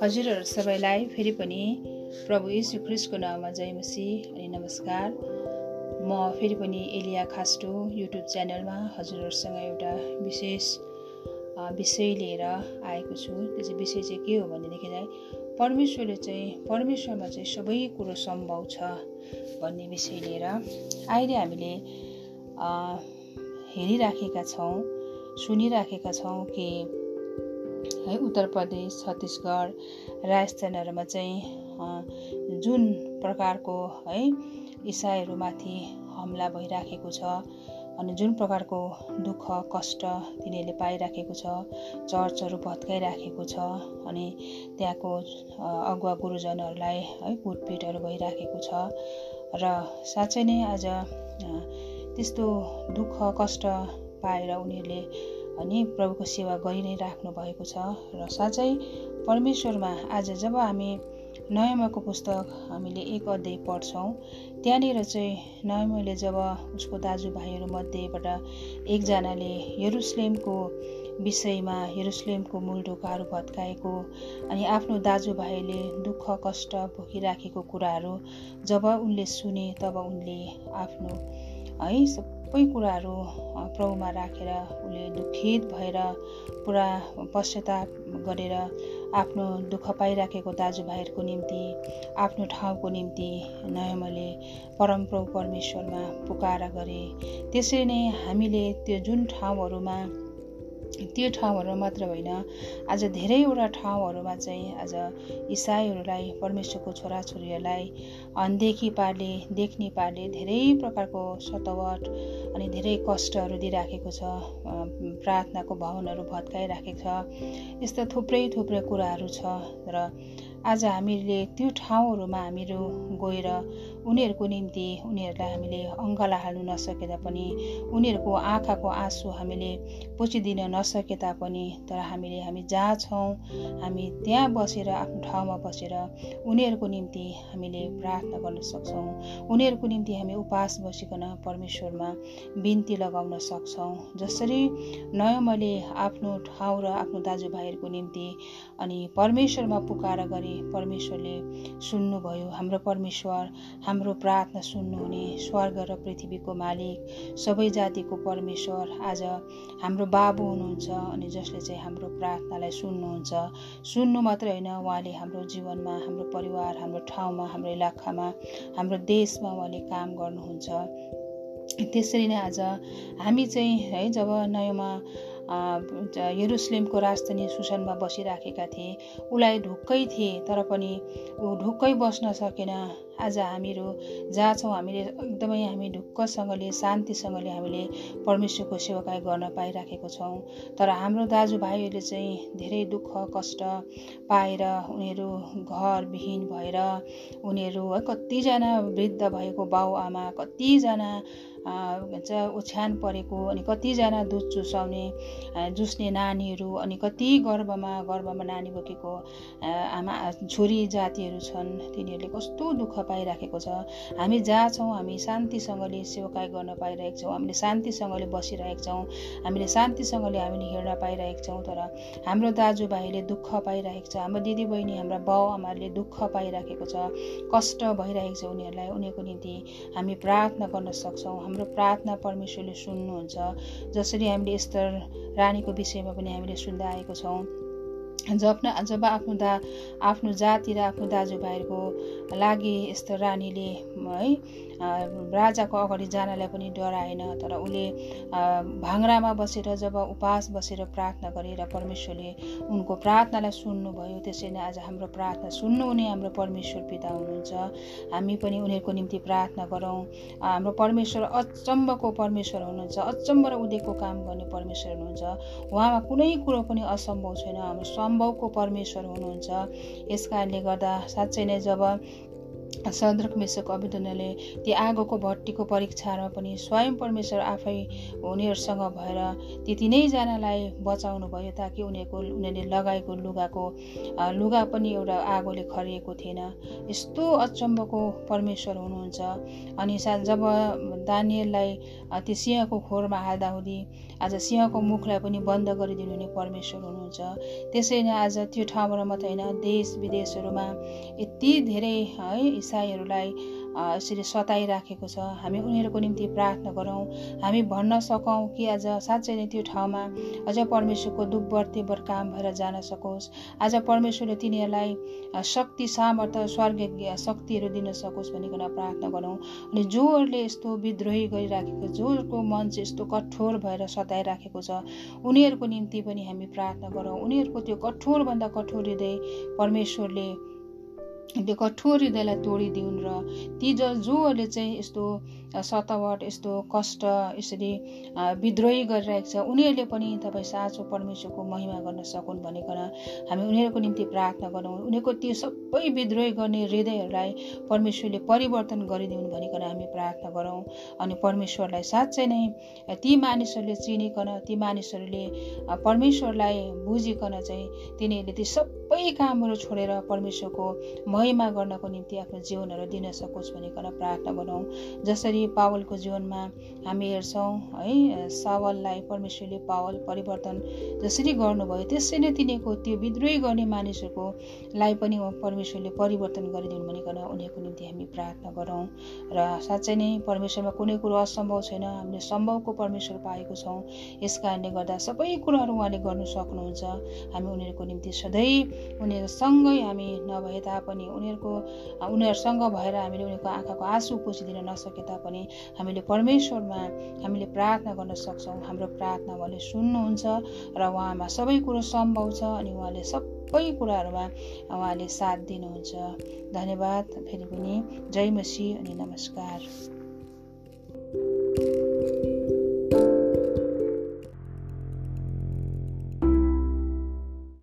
हजुरहरू सबैलाई फेरि पनि प्रभु यीशु ख्रिस्टको नाममा जय मसी अनि नमस्कार। म फेरि पनि एलिया खास्टो युट्युब च्यानलमा हजुरहरूसँग एउटा विशेष विषय लिएर आएको छु। त्यो चाहिँ विषय चाहिँ के हो भनेदेखिलाई परमेश्वरले चाहिँ परमेश्वरमा चाहिँ सबै कुरो सम्भव छ भन्ने विषय लिएर अहिले हामीले हेरिराखेका छौँ सुनिराखेका छौँ कि है उत्तर प्रदेश छत्तिसगढ राजस्थानहरूमा चाहिँ जुन प्रकारको है इसाईहरूमाथि हमला भइराखेको छ अनि जुन प्रकारको दुःख कष्ट तिनीहरूले पाइराखेको छ चर्चहरू भत्काइराखेको छ अनि त्यहाँको अगुवा गुरुजनहरूलाई है कुटपिटहरू भइराखेको छ र साँच्चै नै आज त्यस्तो दुःख कष्ट पाएर उनीहरूले अनि प्रभुको सेवा गरि नै राख्नु भएको छ र साँच्चै परमेश्वरमा आज जब हामी नयमाको पुस्तक हामीले एक अध्याय पढ्छौँ त्यहाँनिर चाहिँ नयमले जब उसको दाजुभाइहरूमध्येबाट एकजनाले यरुसलेमको विषयमा यरुसलेमको मूल ढोकाहरू भत्काएको अनि आफ्नो दाजुभाइले दुःख कष्ट भोगिराखेको कुराहरू जब उनले सुने तब उनले आफ्नो है सबै कुराहरू प्रभुमा राखेर उसले दुखित भएर पुरा पश्चाताप गरेर आफ्नो दुःख पाइराखेको दाजुभाइहरूको निम्ति आफ्नो ठाउँको निम्ति नयमले परमप्रभु परमेश्वरमा पुकार गरे। त्यसरी नै हामीले त्यो जुन ठाउँहरूमा त्यो ठाउँहरू मात्र होइन। आज धेरैवटा ठाउँहरूमा चाहिँ आज इसाईहरूलाई परमेश्वरको छोराछोरीहरूलाई अनदेखि पारले देख्ने पारले धेरै प्रकारको सतावट अनि धेरै कष्टहरू दिइराखेको छ प्रार्थनाको भवनहरू भत्काइराखेको छ। यस्तो थुप्रै थुप्रै कुराहरू छ र आज हामीले त्यो ठाउँहरूमा हामीहरू गएर उनीहरूको निम्ति उनीहरूलाई हामीले अङ्गला हाल्नु नसके तापनि उनीहरूको आँखाको आँसु हामीले पुछिदिन नसके तापनि तर हामीले हामी जहाँ छौँ हामी त्यहाँ बसेर आफ्नो ठाउँमा बसेर उनीहरूको निम्ति हामीले प्रार्थना गर्न सक्छौँ। उनीहरूको निम्ति हामी उपास बसिकन परमेश्वरमा बिन्ती लगाउन सक्छौँ। जसरी नयमले आफ्नो ठाउँ र आफ्नो दाजुभाइहरूको निम्ति अनि परमेश्वरमा पुकार गरे परमेश्वरले सुन्नुभयो। हाम्रो परमेश्वर हाम्रो प्रार्थना सुन्नुहुने स्वर्ग र पृथ्वीको मालिक सबै जातिको परमेश्वर। आज हाम्रो बाबु हुनुहुन्छ अनि जसले चाहिँ हाम्रो प्रार्थनालाई सुन्नुहुन्छ। सुन्नु मात्रै होइन उहाँले हाम्रो जीवनमा हाम्रो परिवार हाम्रो ठाउँमा हाम्रो इलाकामा हाम्रो देशमा उहाँले काम गर्नुहुन्छ। त्यसरी नै आज हामी चाहिँ है जब नयाँमा यरुसलेमको राजधानी सुसनमा बसिराखेका थिए। उसलाई ढुक्कै थिए तर पनि ऊ ढुक्कै बस्न सकेन। आज हामीहरू जहाँ छौँ हामीले एकदमै हामी ढुक्कसँगले शान्तिसँगले हामीले परमेश्वरको सेवाकाय गर्न पाइराखेको छौँ। तर हाम्रो दाजुभाइहरूले चाहिँ धेरै दुःख कष्ट पाएर उनीहरू घरविहीन भएर उनीहरू है कतिजना वृद्ध भएको बाउआमा कतिजना भन्छ ओछ्यान परेको अनि कतिजना दुध चुसाउने जुस्ने नानीहरू अनि कति गर्भमा गर्भमा नानी बोकेको आमा छोरी जातिहरू छन् तिनीहरूले कस्तो दुःख पाइराखेको छ। हामी जहाँ छौँ हामी शान्तिसँगले सेवाकाय गर्न पाइरहेको छौँ। हामीले शान्तिसँगले बसिरहेको छौँ। हामीले शान्तिसँगले हामीले हिँड्न पाइरहेको छौँ। तर हाम्रो दाजुभाइले दुःख पाइरहेको छ। हाम्रो दिदीबहिनी हाम्रा बाउ आमाहरूले दुःख पाइराखेको छ। कष्ट भइरहेको छ उनीहरूलाई। उनीहरूको निम्ति हामी प्रार्थना गर्न सक्छौँ। हाम्रो प्रार्थना परमेश्वरले सुन्नुहुन्छ। जसरी हामीले स्तर रानीको विषयमा पनि हामीले सुन्दा आएको छौँ। जब जब आफ्नो दा आफ्नो जाति र आफ्नो दाजुभाइहरूको लागि यस्तो रानीले है राजाको अगाडि जानलाई पनि डराएन तर उसले भाङ्रामा बसेर जब उपास बसेर प्रार्थना गरेर परमेश्वरले उनको प्रार्थनालाई सुन्नुभयो त्यसै नै आज हाम्रो प्रार्थना सुन्नुहुने हाम्रो परमेश्वर पिता हुनुहुन्छ। हामी पनि उनीहरूको निम्ति प्रार्थना गरौँ। हाम्रो परमेश्वर अचम्मको परमेश्वर हुनुहुन्छ अचम्म र उदेकको काम गर्ने परमेश्वर हुनुहुन्छ। उहाँमा कुनै कुरो पनि असम्भव छैन। हाम्रो सम्भवको परमेश्वर हुनुहुन्छ। यस कारणले गर्दा साँच्चै नै जब सद्रक मेसक अभिदनले ती आगोको भट्टीको परीक्षामा पनि स्वयं परमेश्वर आफै उनीहरूसँग भएर ती तिनैजनालाई बचाउनु भयो ताकि उनीहरूको उनीहरूले लगाएको लुगाको लुगा पनि एउटा आगोले खरिएको थिएन। यस्तो अचम्मको परमेश्वर हुनुहुन्छ। अनि सा जब दानियललाई त्यो सिंहको खोरमा हाल्दाहुँदी आज सिंहको मुखलाई पनि बन्द गरिदिनु हुने परमेश्वर हुनुहुन्छ। त्यसै नै आज त्यो ठाउँबाट मात्रै होइन देश विदेशहरूमा यति धेरै है इसाईहरूलाई यसरी सताइराखेको छ। हामी उनीहरूको निम्ति प्रार्थना गरौँ। हामी भन्न सकौँ कि आज साँच्चै नै त्यो ठाउँमा अझ परमेश्वरको दुब्बर तेब्बर काम भएर जान सकोस्। आज परमेश्वरले तिनीहरूलाई शक्ति सामर्थ्य स्वर्गीय शक्तिहरू दिन सकोस् भनिकन प्रार्थना गरौँ। अनि जोहरूले यस्तो विद्रोही गरिराखेको जोको मन चाहिँ यस्तो कठोर भएर सताइराखेको छ। उनीहरूको निम्ति पनि हामी प्रार्थना गरौँ। उनीहरूको त्यो कठोरभन्दा कठोर हृदय परमेश्वरले त्यो कठोर हृदयलाई तोडिदिउन् र ती ज जोहरूले चाहिँ यस्तो सतावट यस्तो कष्ट यसरी विद्रोही गरिरहेको छ उनीहरूले पनि तपाईँ साँचो परमेश्वरको महिमा गर्न सकुन् भनिकन हामी उनीहरूको निम्ति प्रार्थना गरौँ। उनीहरूको त्यो सबै विद्रोही गर्ने हृदयहरूलाई परमेश्वरले परिवर्तन गरिदिउन् भनिकन हामी प्रार्थना गरौँ। अनि परमेश्वरलाई साँच्चै नै ती मानिसहरूले चिनिकन ती मानिसहरूले परमेश्वरलाई बुझिकन चाहिँ तिनीहरूले ती सबै कामहरू छोडेर परमेश्वरको महिमा गर्नको निम्ति आफ्नो जीवनहरू दिन सकोस् भनिकन प्रार्थना गरौँ। जसरी पावलको जीवनमा हामी हेर्छौँ है सावललाई परमेश्वरले पावल परिवर्तन जसरी गर्नुभयो त्यसै नै तिनीहरूको त्यो विद्रोही गर्ने मानिसहरूको लाई पनि परमेश्वरले परिवर्तन गरिदिनु भनिकन उनीहरूको निम्ति हामी प्रार्थना गरौँ। र साँच्चै नै परमेश्वरमा कुनै कुरो असम्भव छैन हामीले सम्भवको परमेश्वर पाएको छौँ। यस कारणले गर्दा सबै कुराहरू उहाँले गर्नु सक्नुहुन्छ। हामी उनीहरूको निम्ति सधैँ उनीहरूसँगै हामी नभए तापनि उनीहरूको उनीहरूसँग भएर हामीले उनीहरूको आँखाको आँसु पुछिदिन नसके तापनि हामीले परमेश्वरमा हामीले प्रार्थना गर्न सक्छौँ। हाम्रो प्रार्थना उहाँले सुन्नुहुन्छ र उहाँमा सबै कुरो सम्भव छ अनि उहाँले सबै कुराहरूमा उहाँले साथ दिनुहुन्छ। धन्यवाद। फेरि पनि जय मसी अनि नमस्कार।